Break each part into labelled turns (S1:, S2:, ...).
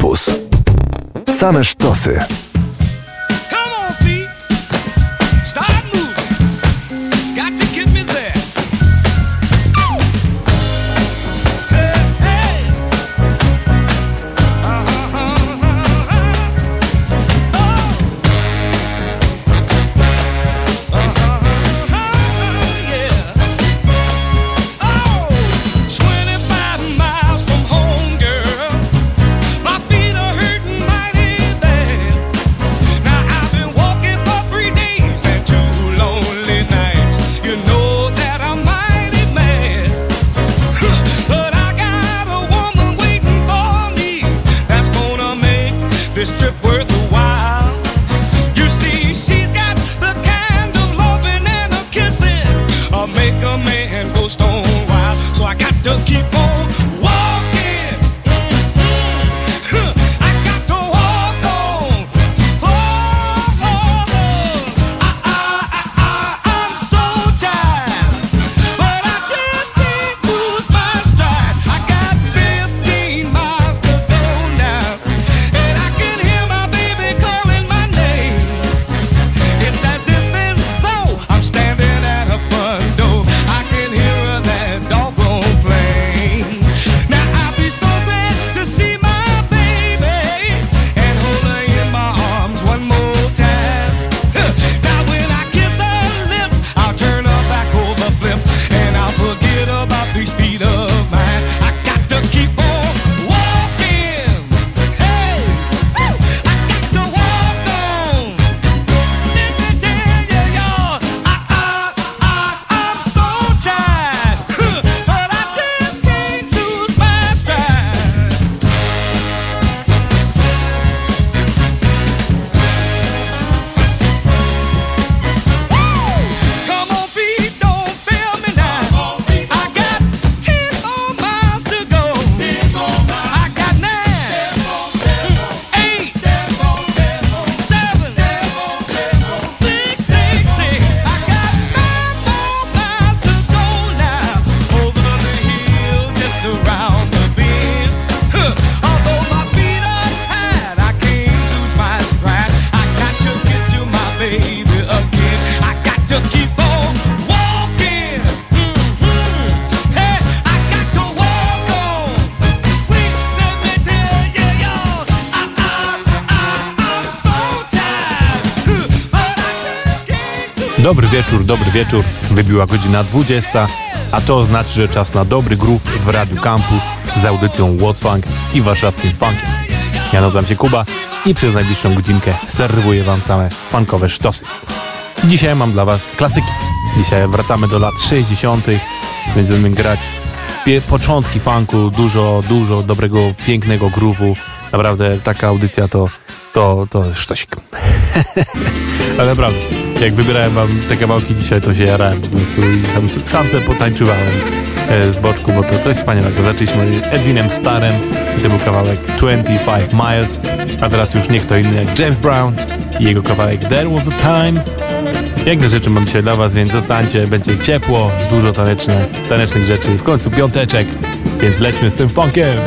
S1: Campus. Same sztosy.
S2: Dobry wieczór. Wybiła godzina 20, a to znaczy, że czas na dobry groove w Radiu Campus z audycją What's Funk i warszawskim funkiem. Ja nazywam się Kuba i przez najbliższą godzinkę serwuję wam same funkowe sztosy. Dzisiaj mam dla was klasyki. Dzisiaj wracamy do lat 60., więc będziemy grać początki funku, dużo, dużo dobrego, pięknego groove'u. Naprawdę taka audycja to, to, to sztosik. Ale naprawdę jak wybierałem wam te kawałki dzisiaj, to się jarałem po prostu i sam, sam sobie potańczywałem e, z boczku, bo to coś wspaniałego. Zaczęliśmy Edwinem Starem i to był kawałek 25 Miles, a teraz już nie kto inny jak James Brown i jego kawałek There Was a Time. Piękne rzeczy mam dzisiaj dla was, więc zostańcie, będzie ciepło, dużo taneczne, tanecznych rzeczy, w końcu piąteczek, więc lećmy z tym funkiem.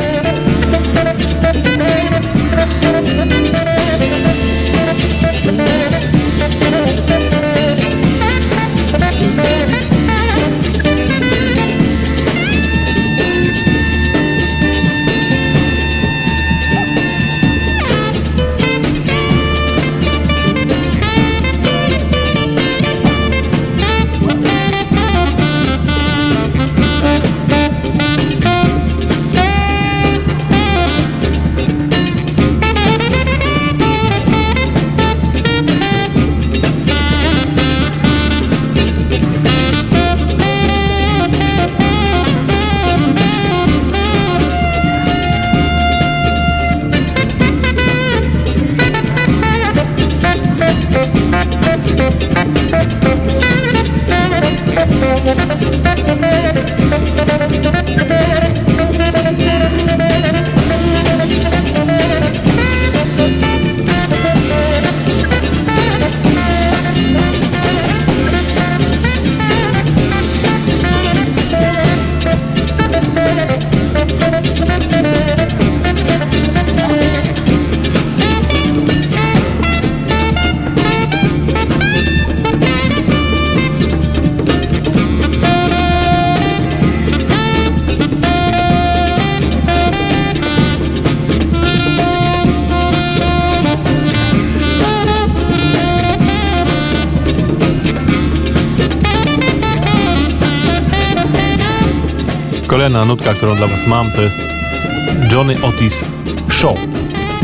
S3: Kolejna nutka, którą dla Was mam, to jest Johnny Otis Show.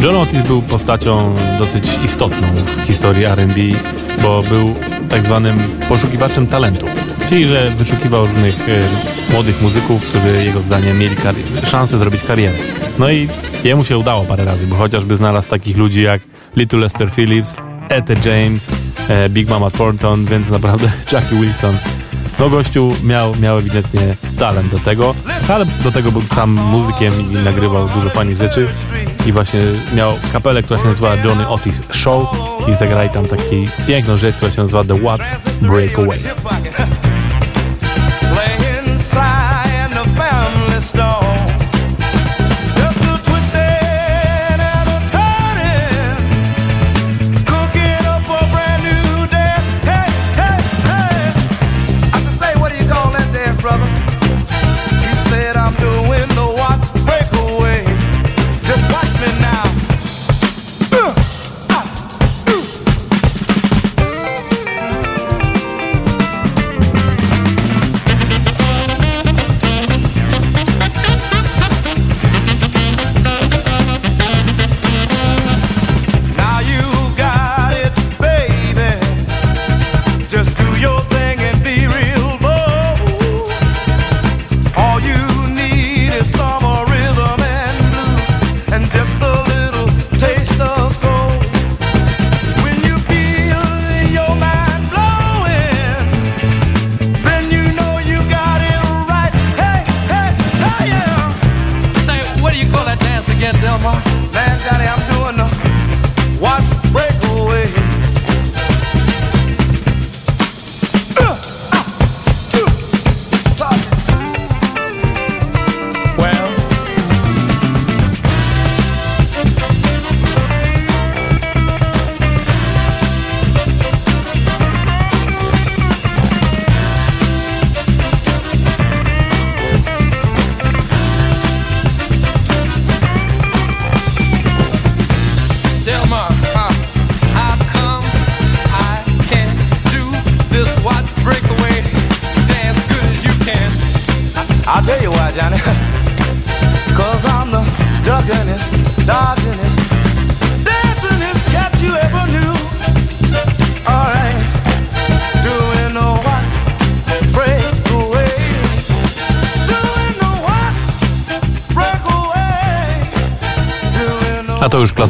S3: Johnny Otis był postacią dosyć istotną w historii R&B, bo był tak zwanym poszukiwaczem talentów. Czyli, że wyszukiwał różnych e, młodych muzyków, którzy jego zdaniem mieli szansę zrobić karierę. No i jemu się udało parę razy, bo chociażby znalazł takich ludzi jak Little Lester Phillips, Etta James, e, Big Mama Thornton, więc naprawdę Jackie Wilson no gościu miał, miał ewidentnie talent do tego, ale do tego był sam muzykiem i nagrywał dużo fajnych rzeczy. I właśnie miał kapelę, która się nazywa Johnny Otis Show. I zagrali tam taki piękną rzecz, która się nazywa The Watts Breakaway.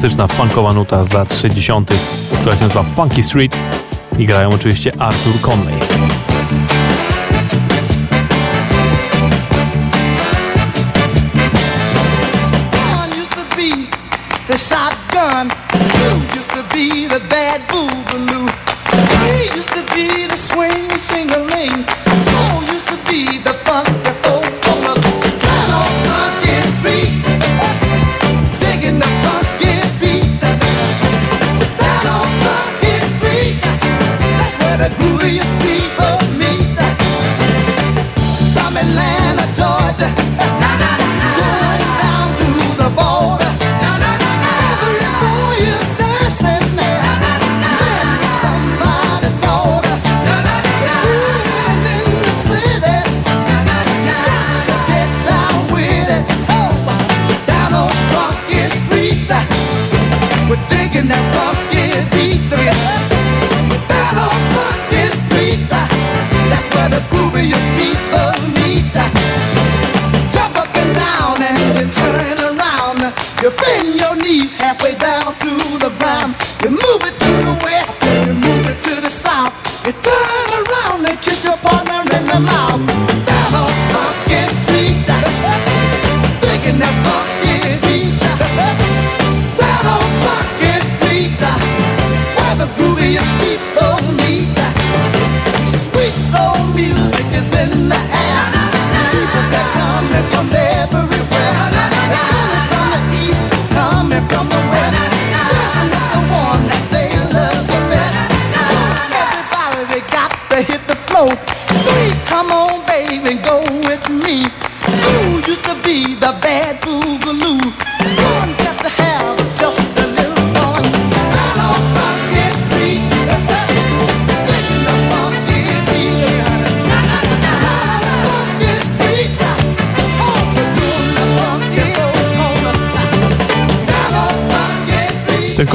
S3: Klasyczna funkowa nuta z lat 60., która się nazywa Funky Street i grają oczywiście Arthur Conley. You bend your knees halfway
S1: down.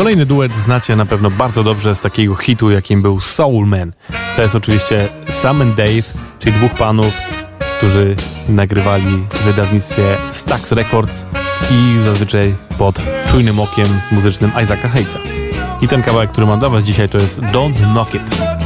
S1: Kolejny duet znacie na pewno bardzo dobrze z takiego hitu, jakim był Soul Man. To jest oczywiście Sam and Dave, czyli dwóch panów, którzy nagrywali w wydawnictwie Stax Records i zazwyczaj pod czujnym okiem muzycznym Isaaca Hayesa. I ten kawałek, który mam dla Was dzisiaj to jest Don't Knock It.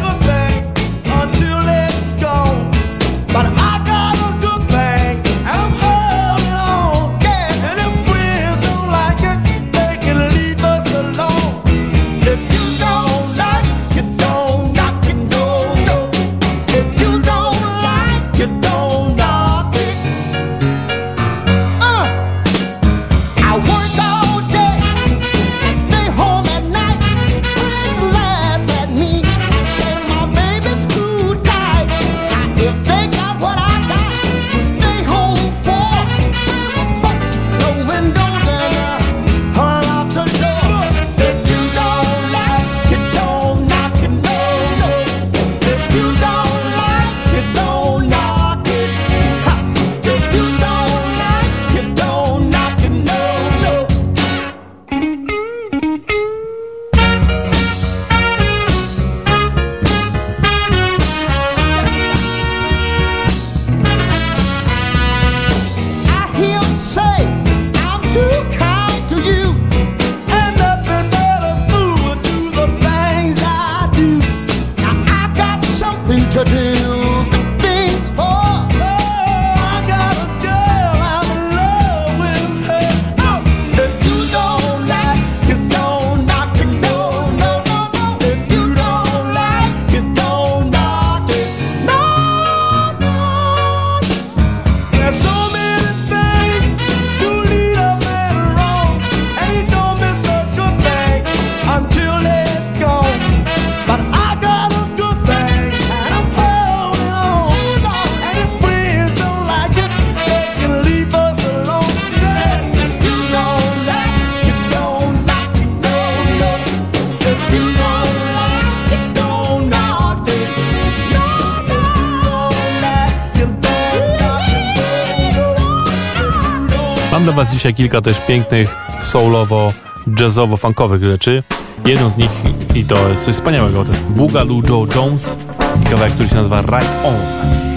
S1: Dzisiaj kilka też pięknych soulowo, jazzowo-funkowych rzeczy. Jedną z nich, i to jest coś wspaniałego, to jest Boogaloo Joe Jones i kawałek, który się nazywa Right On.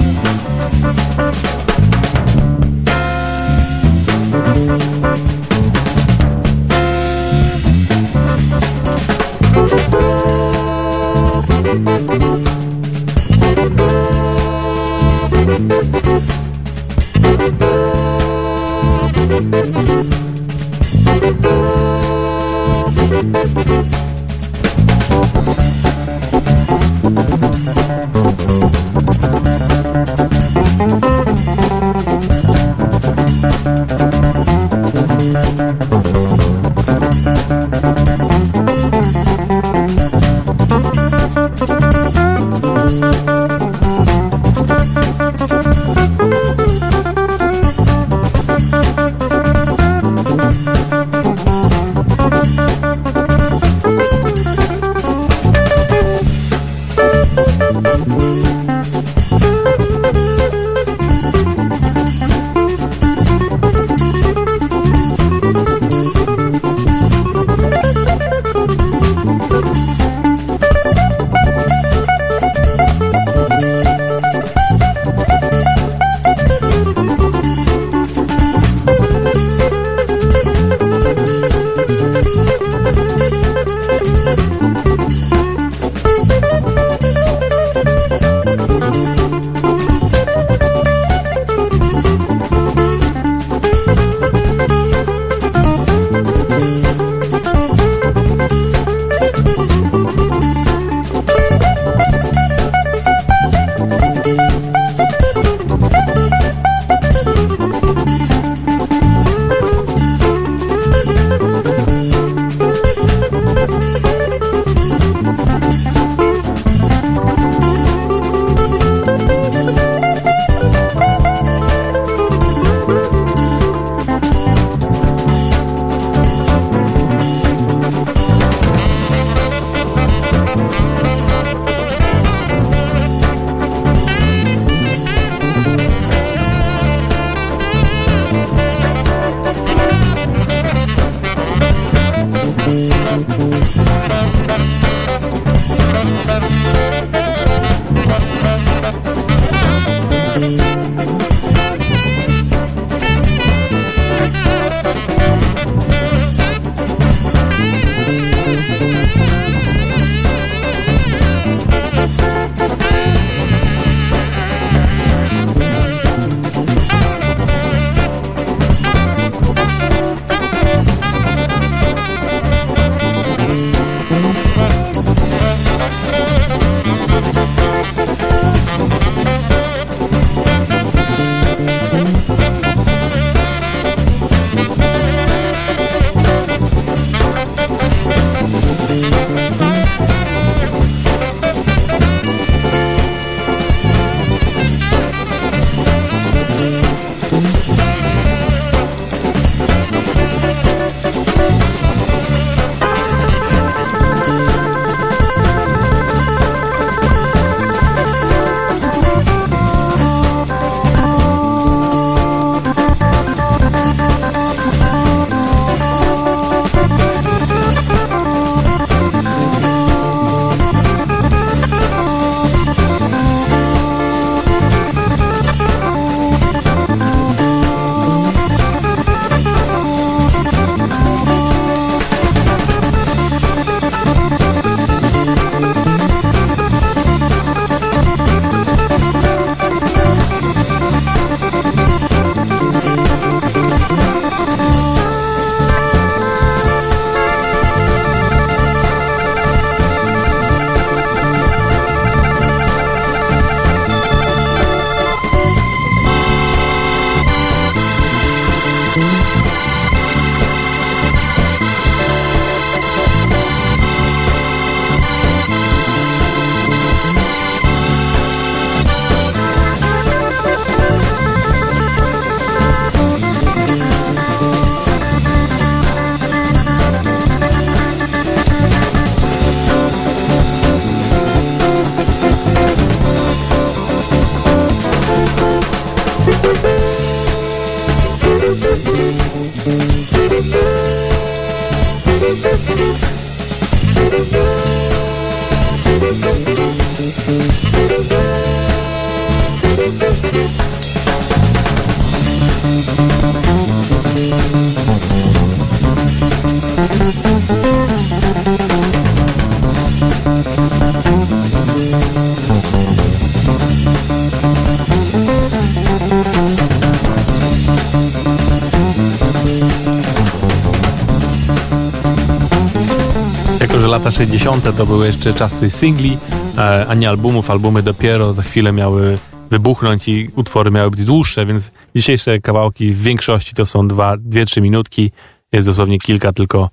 S4: Lata 60. to były jeszcze czasy singli, e, a nie albumów. Albumy dopiero za chwilę miały wybuchnąć i utwory miały być dłuższe, więc dzisiejsze kawałki w większości to są dwa, dwie, trzy minutki. Jest dosłownie kilka tylko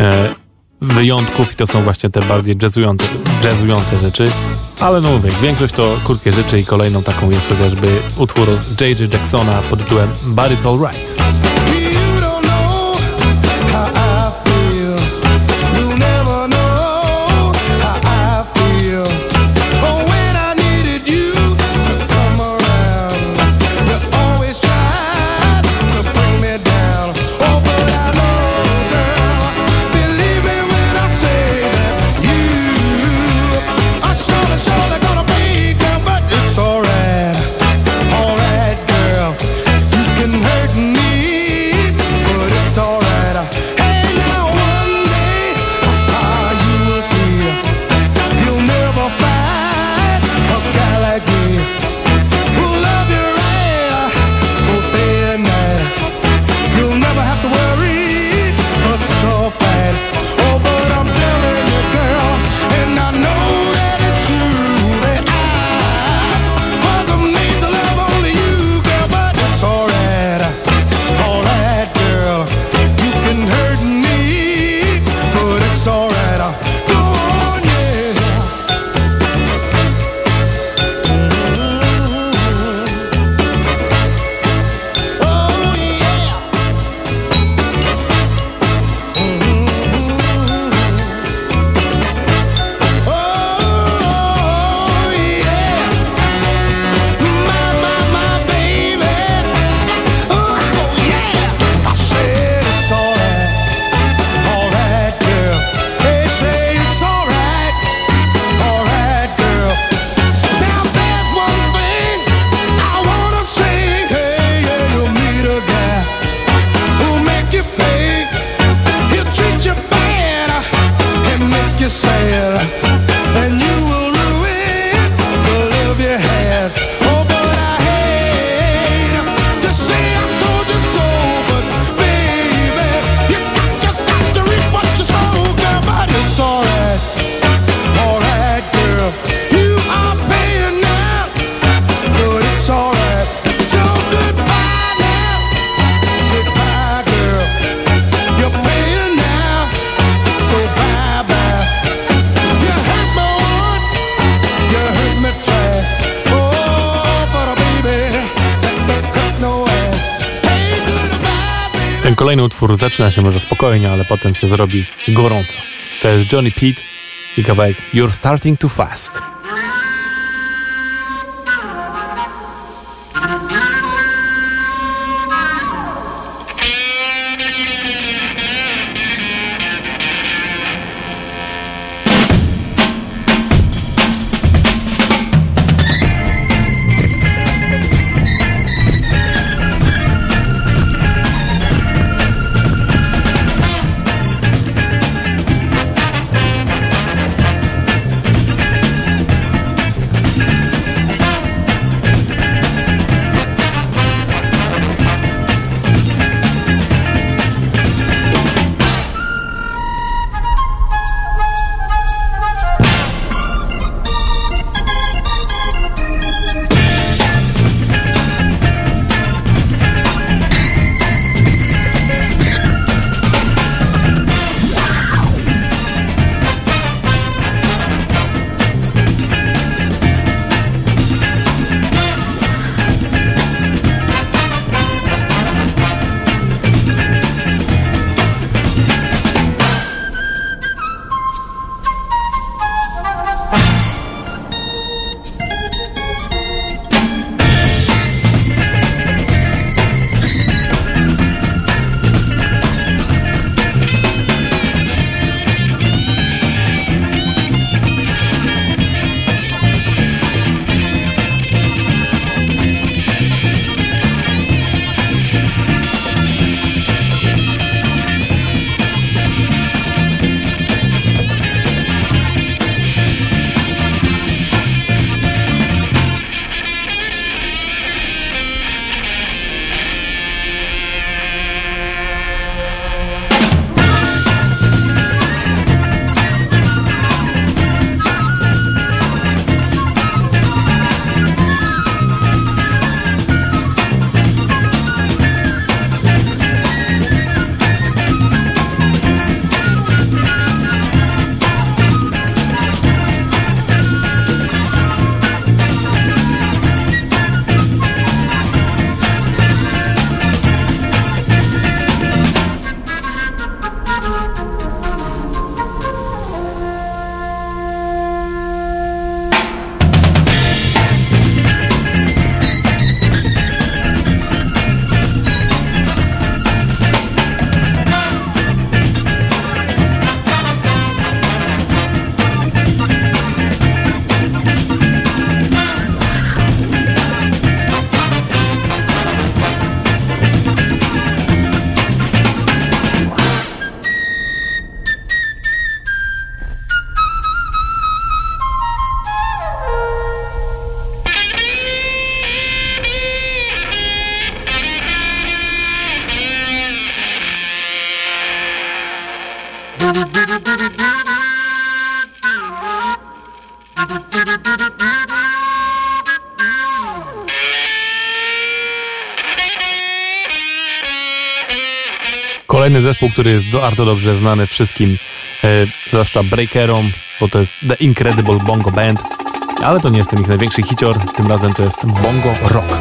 S4: e, wyjątków i to są właśnie te bardziej jazzujące, jazzujące rzeczy. Ale no mówię, większość to krótkie rzeczy i kolejną taką jest chociażby utwór J.J. Jacksona pod tytułem But It's Alright. girl Kolejny utwór zaczyna się może spokojnie, ale potem się zrobi gorąco. To jest Johnny Pete i kawałek You're Starting Too Fast.
S5: Kolejny zespół, który jest bardzo dobrze znany wszystkim, e, zwłaszcza breakerom, bo to jest The Incredible Bongo Band, ale to nie jest ten ich największy hicior, tym razem to jest Bongo Rock.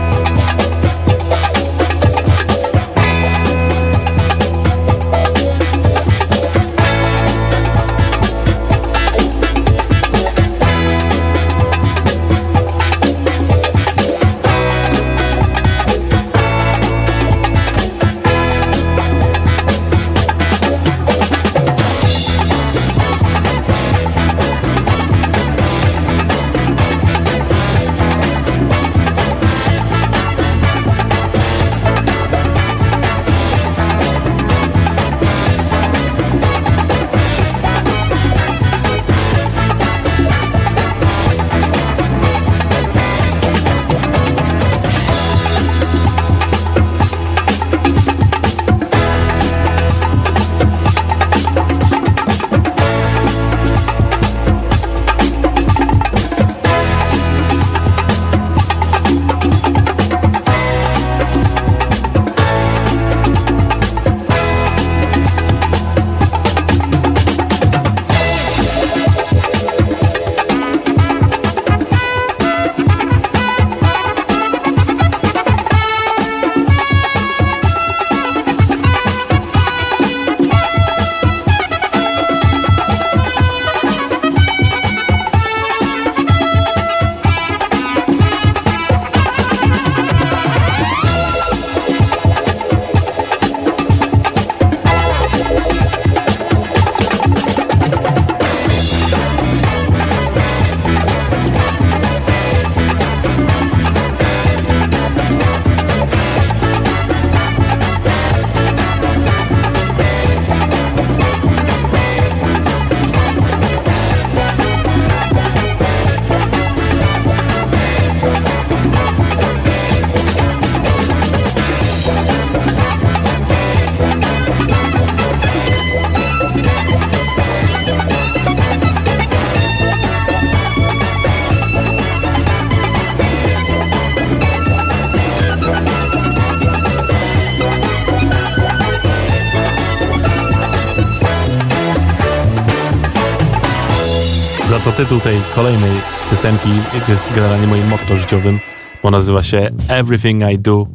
S5: Tytuł tej kolejnej piosenki jest generalnie moim motto życiowym, bo nazywa się Everything I Do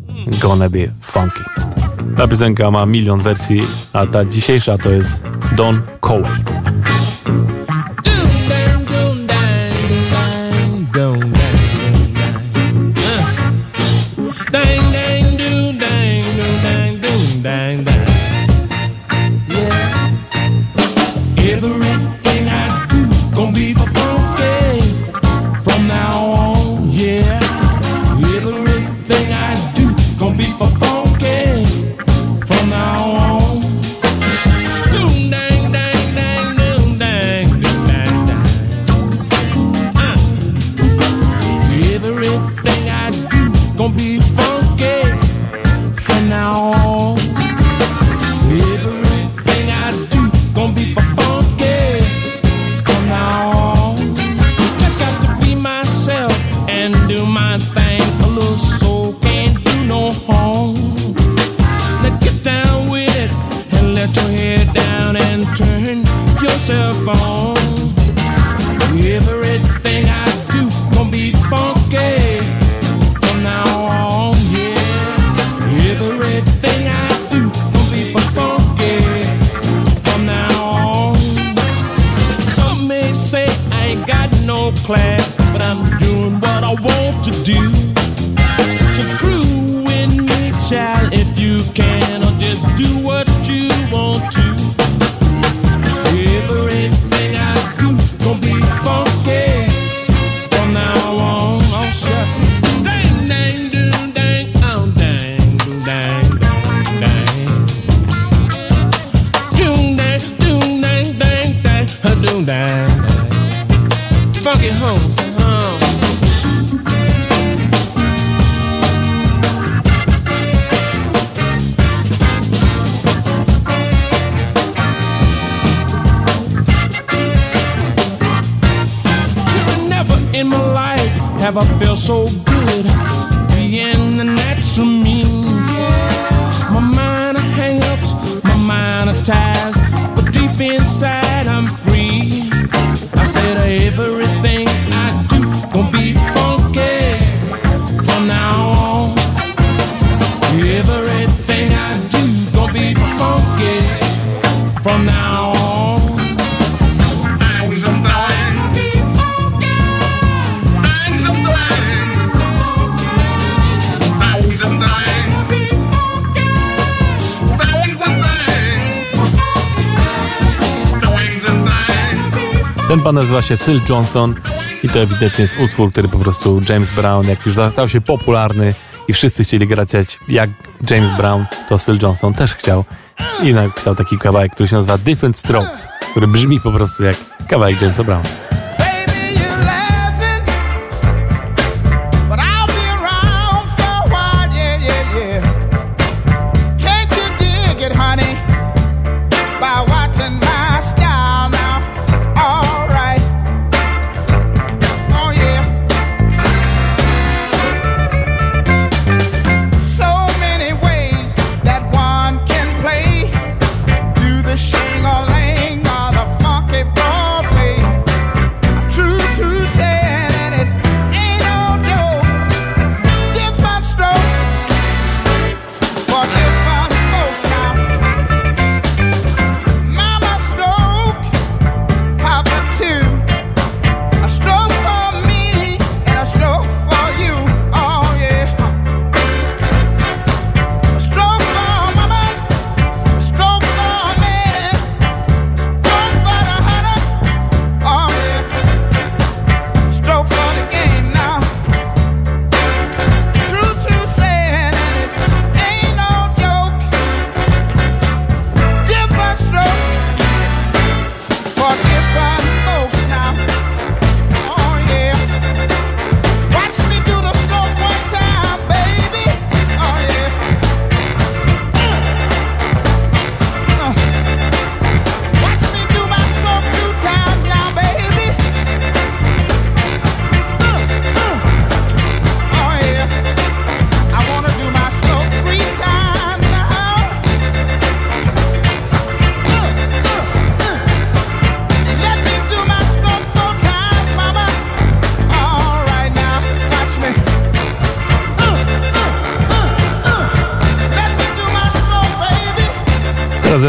S5: Gonna Be Funky. Ta piosenka ma milion wersji, a ta dzisiejsza to jest Don Coway. everything I do gonna be funky from now on.
S1: Ten pan nazywa się Syl Johnson i to ewidentnie jest utwór, który po prostu James Brown, jak już stał się popularny i wszyscy chcieli grać jak James Brown, to Syl Johnson też chciał i napisał taki kawałek, który się nazywa Different Strokes, który brzmi po prostu jak kawałek Jamesa Browna.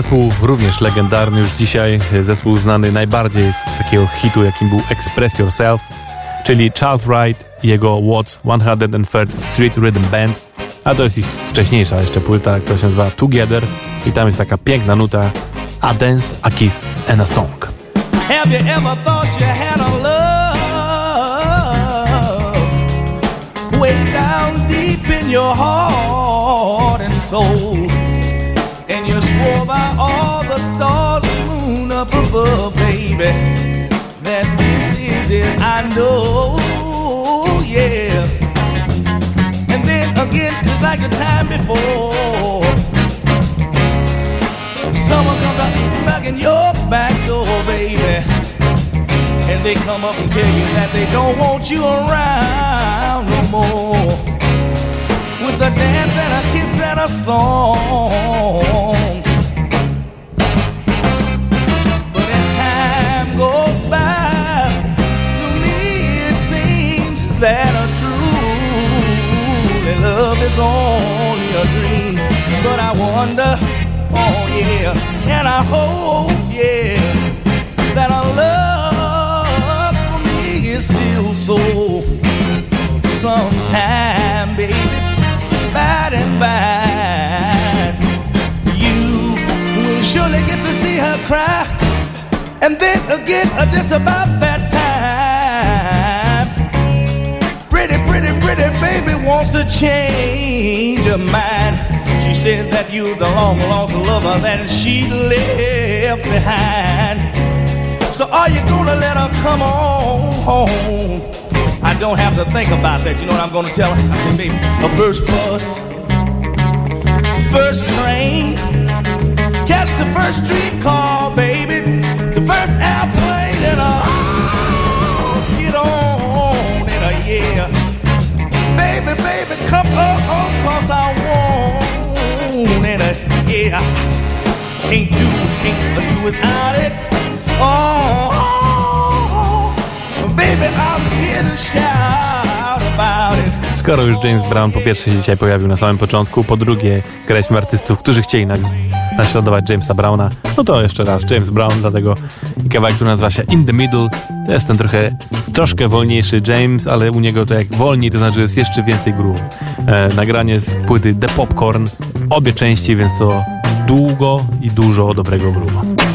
S1: Zespół również legendarny już dzisiaj, zespół znany najbardziej z takiego hitu, jakim był Express Yourself, czyli Charles Wright i jego Watts 103rd Street Rhythm Band, a to jest ich wcześniejsza jeszcze płyta, która się nazywa Together. I tam jest taka piękna nuta A Dance, A Kiss and A Song. Have you ever thought you had a love way down deep in your heart and soul swore by all the stars and moon up above, baby, that this is it. I know, yeah. And then again, just like the time before, someone comes up knocking your back door, baby. And they come up and tell you that they don't want you around no more with a dance and a kiss and a song. That a true love is only a dream. But I wonder, oh yeah, and I hope, yeah, that our love for me is still so. Sometime, baby bad and bad. You will surely get to see her cry. And then again, just about that pretty, baby wants to change her mind. She said that you're the long lost lover that she left behind. So are you gonna let her come on home? I don't have to think about that. You know what I'm gonna tell her? I said, baby, the first bus, first train, catch the first streetcar, baby, the first airplane, and a yes I want it. Uh, yeah, can't do, can't do without it. Oh, baby, I'm here to shout about it.
S2: Skoro już James Brown po pierwsze się dzisiaj pojawił na samym początku, po drugie graliśmy artystów, którzy chcieli na, naśladować Jamesa Browna, no to jeszcze raz James Brown, dlatego i kawałek, który nazywa się In The Middle, to jest ten trochę, troszkę wolniejszy James, ale u niego to jak wolniej, to znaczy jest jeszcze więcej groove. E, nagranie z płyty The Popcorn, obie części, więc to długo i dużo dobrego groove'a.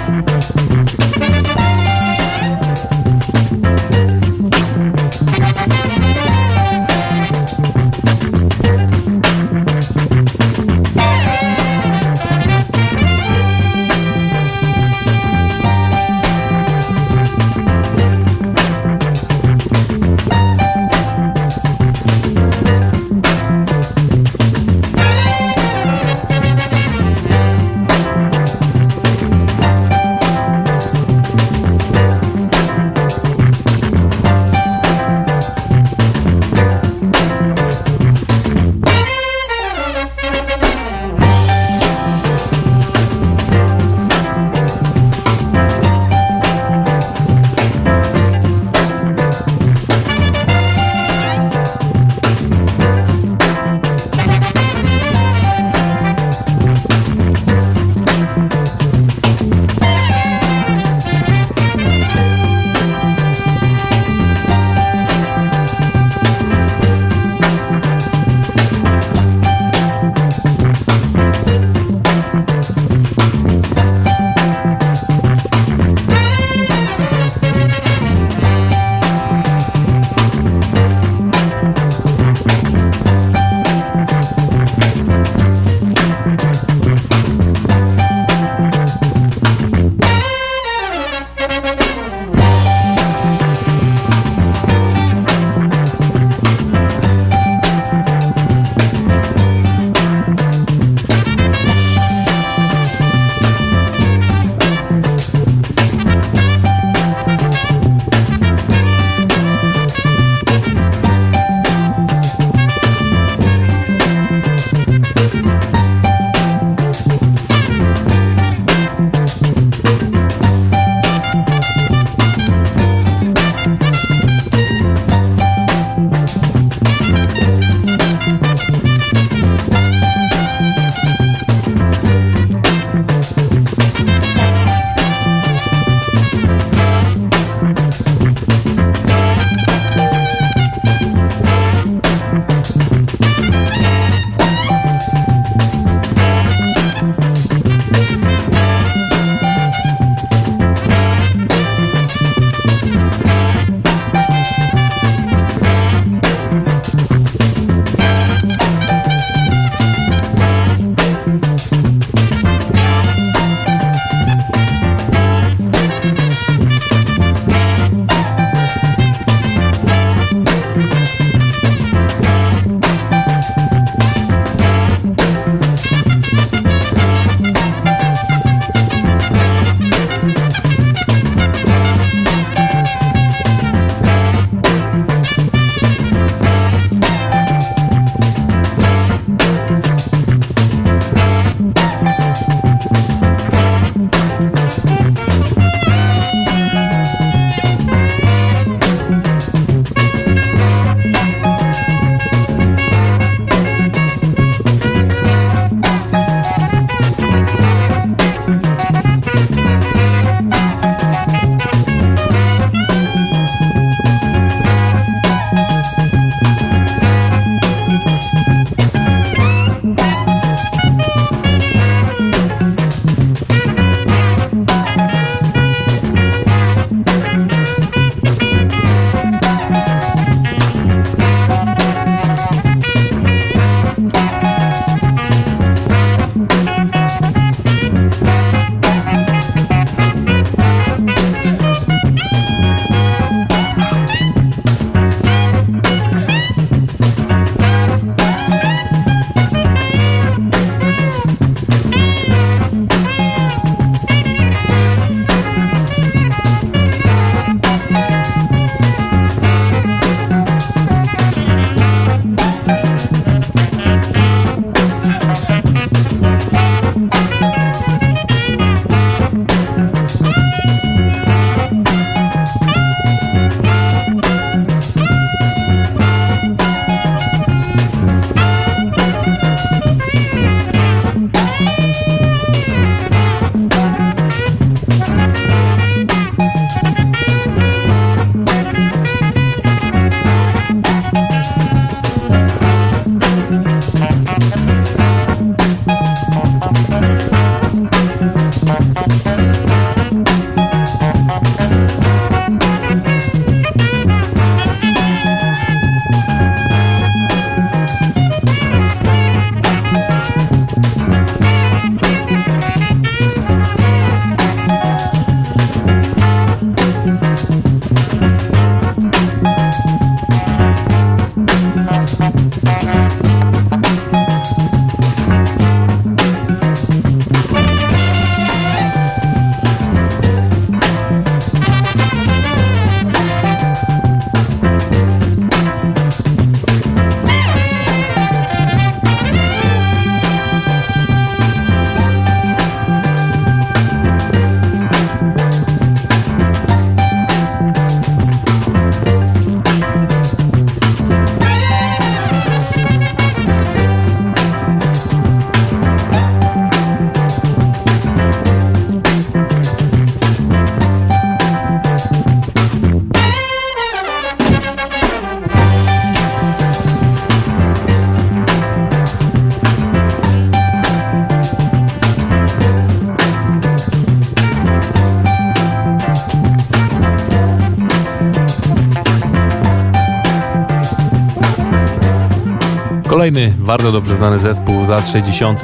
S2: Kolejny bardzo dobrze znany zespół z lat 60.,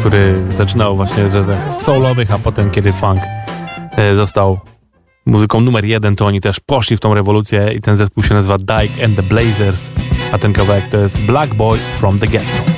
S2: który zaczynał właśnie że tak soulowych, a potem kiedy funk e, został muzyką numer jeden, to oni też poszli w tą rewolucję i ten zespół się nazywa Dyke and the Blazers, a ten kawałek to jest Black Boy from the Ghetto.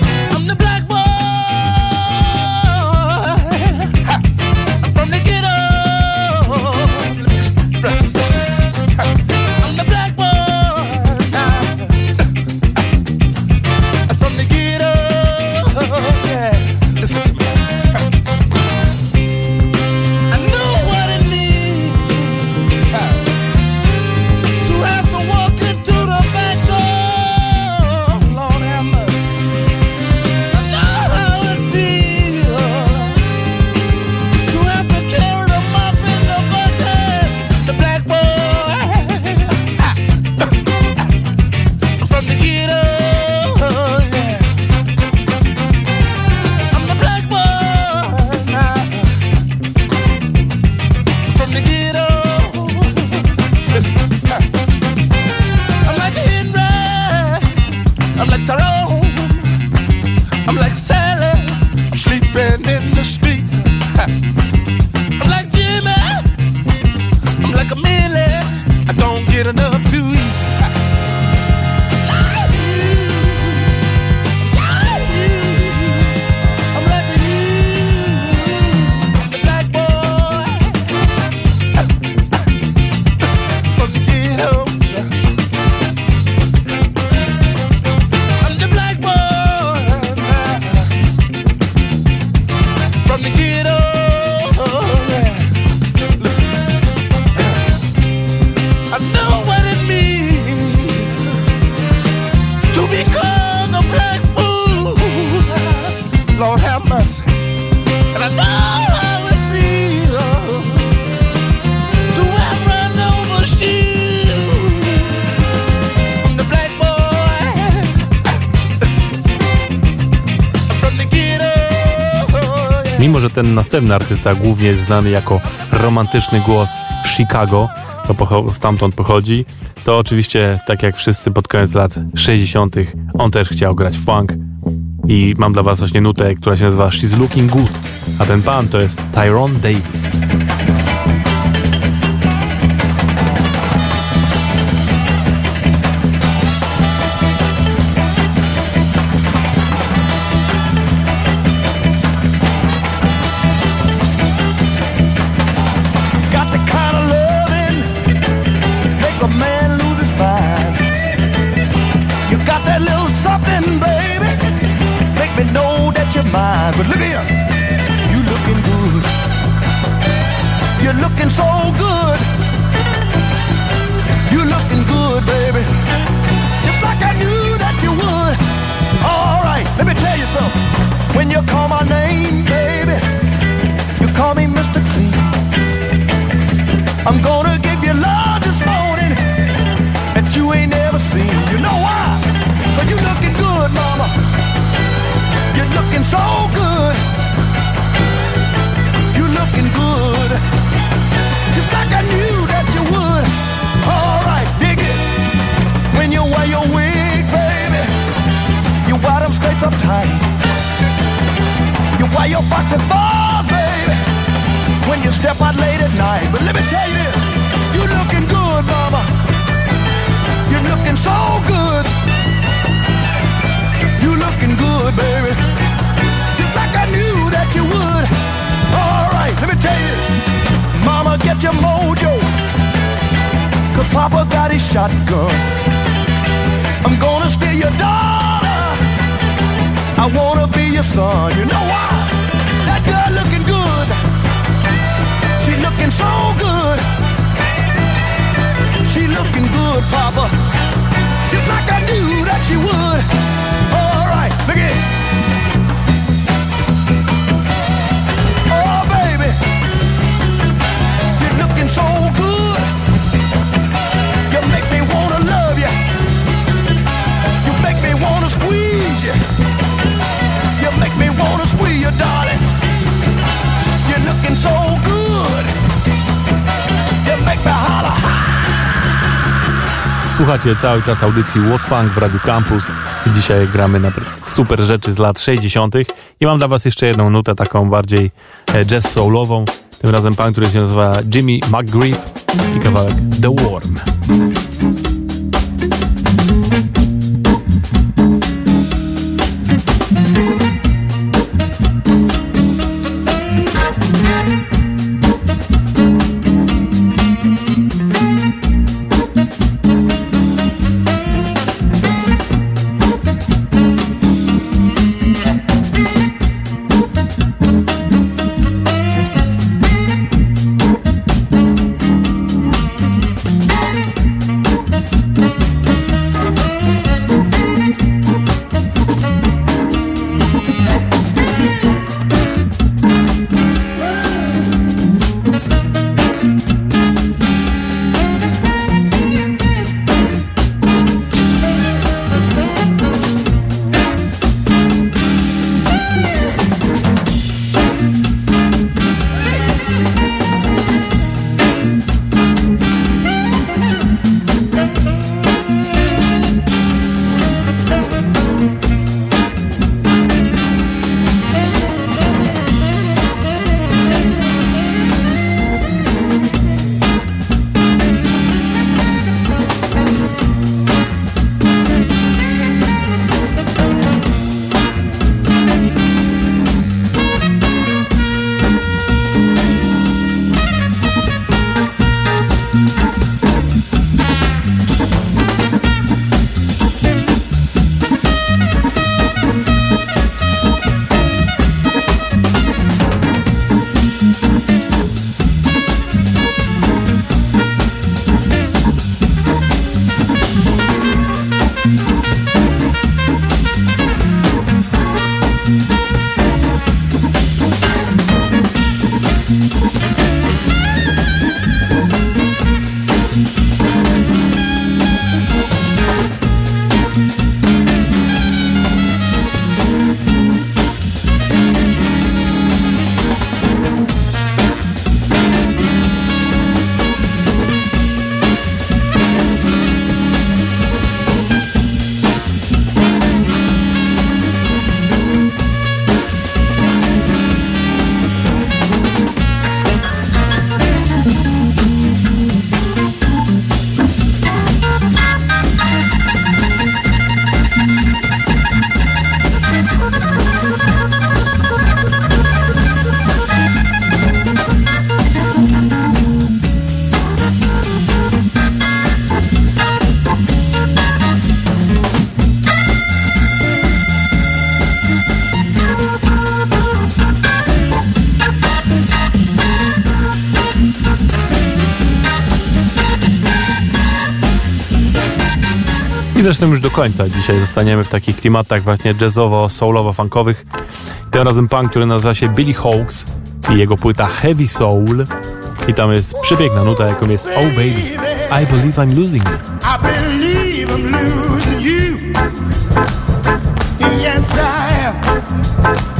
S2: Następny artysta głównie znany jako romantyczny głos Chicago, to pocho stamtąd pochodzi, to oczywiście, tak jak wszyscy pod koniec lat 60., on też chciał grać w funk. I mam dla Was właśnie nutę, która się nazywa She's Looking Good, a ten pan to jest Tyrone Davis.
S6: Let me tell you this, you looking good, mama. You're looking so good. You're looking good, baby. Just like I knew that you would. Alright, let me tell you. Mama, get your mojo. Cause Papa got his shotgun. I'm gonna steal your daughter. I wanna be your son. You know why? That girl looking good. So good. She looking good, Papa. Just like I knew that she would. All right, look at it. Oh, baby. You're looking so good. You make me wanna love you. You make me wanna squeeze you. You make me wanna squeeze you, darling. You're looking so good.
S4: Słuchacie cały czas audycji What's Funk w Radio Campus. Dzisiaj gramy na super rzeczy z lat 60. I mam dla was jeszcze jedną nutę, taką bardziej e, jazz soulową. Tym razem pan, który się nazywa Jimmy McGriff i kawałek The Worm. Zresztą już do końca. Dzisiaj zostaniemy w takich klimatach właśnie jazzowo-soulowo-funkowych. Tym razem pan, który nazywa się Billy Hawks i jego płyta Heavy Soul. I tam jest przepiękna nuta, jaką jest Oh Baby, I Believe I'm Losing You. I believe I'm losing you. Yes, I am.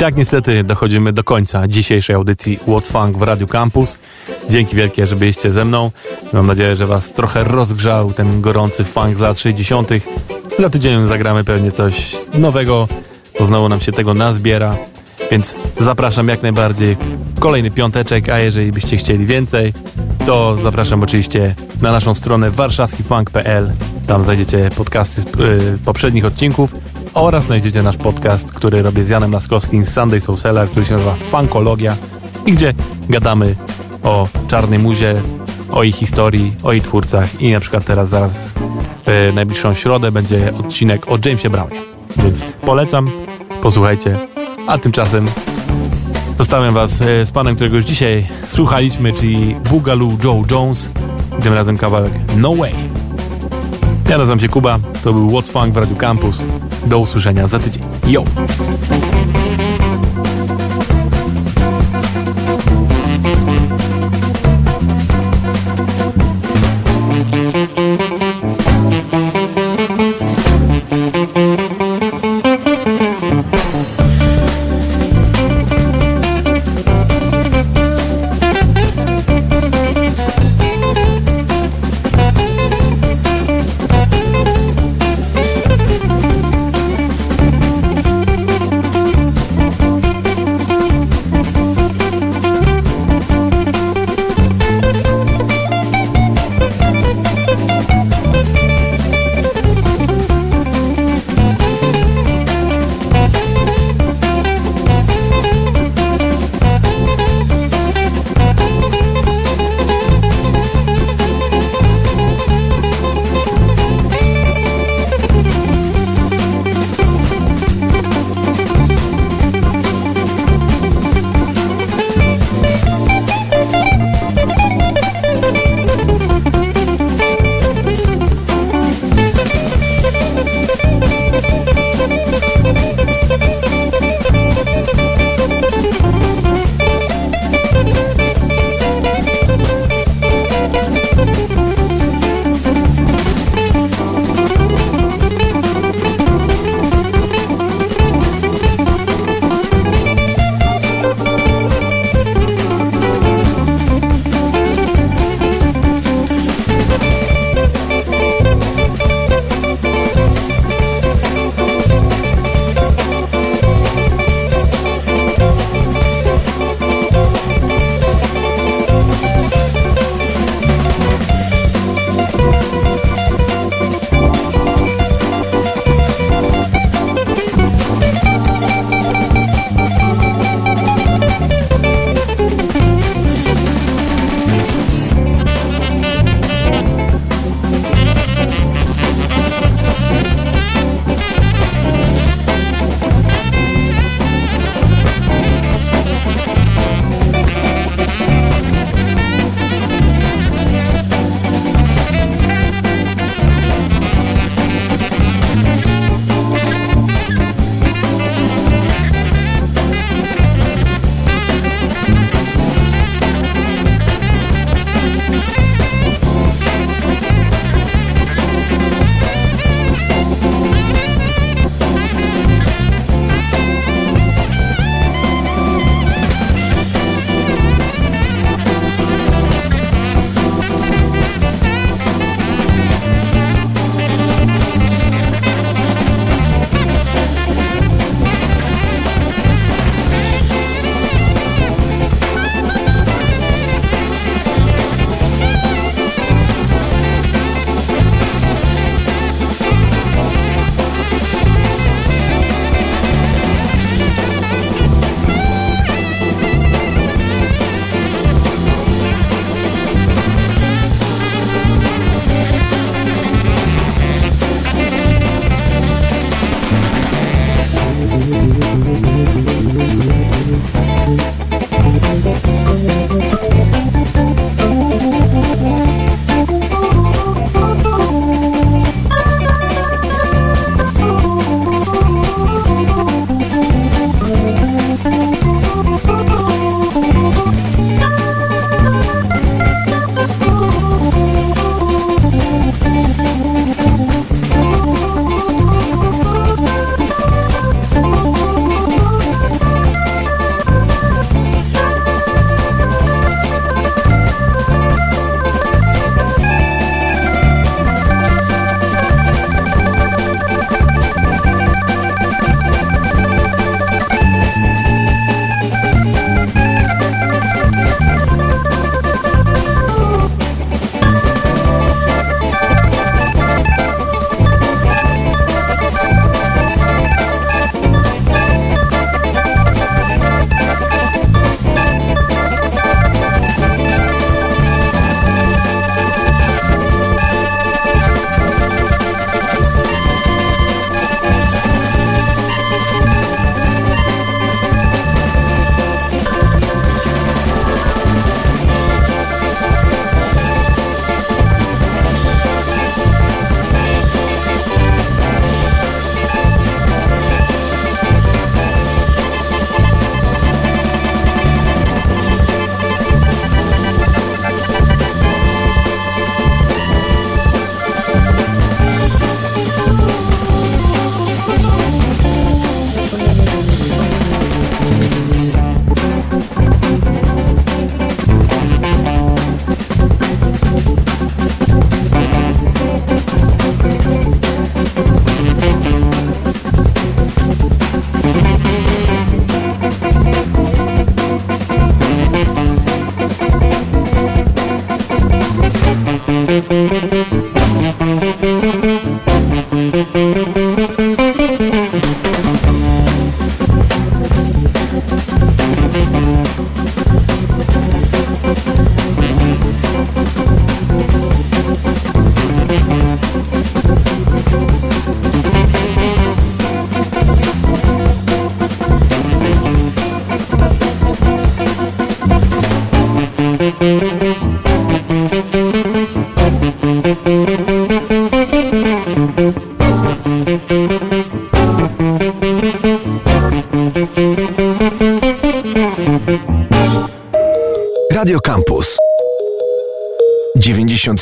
S2: Tak niestety dochodzimy do końca dzisiejszej audycji What's Funk w Radio Campus. Dzięki wielkie, że byliście ze mną. Mam nadzieję, że Was trochę rozgrzał ten gorący funk z lat 60. Za tydzień zagramy pewnie coś nowego, bo znowu nam się tego nazbiera. Więc zapraszam jak najbardziej kolejny piąteczek, a jeżeli byście chcieli więcej, to zapraszam oczywiście na naszą stronę warszawskifunk.pl. Tam znajdziecie podcasty z y, poprzednich odcinków oraz znajdziecie nasz podcast, który robię z Janem Laskowskim z Sunday Soulsela, który się nazywa Funkologia i gdzie gadamy o czarnej muzie, o jej historii, o jej twórcach i na przykład teraz zaraz w najbliższą środę będzie odcinek o Jamesie Brownie. Więc polecam, posłuchajcie, a tymczasem zostawiam was e, z panem, którego już dzisiaj słuchaliśmy, czyli Boogaloo Joe Jones, tym razem kawałek No Way. Ja nazywam się Kuba, to był What's Funk w Radio Campus. Do usłyszenia za tydzień. Yo!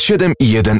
S7: Radio Campus 97 i 1 FM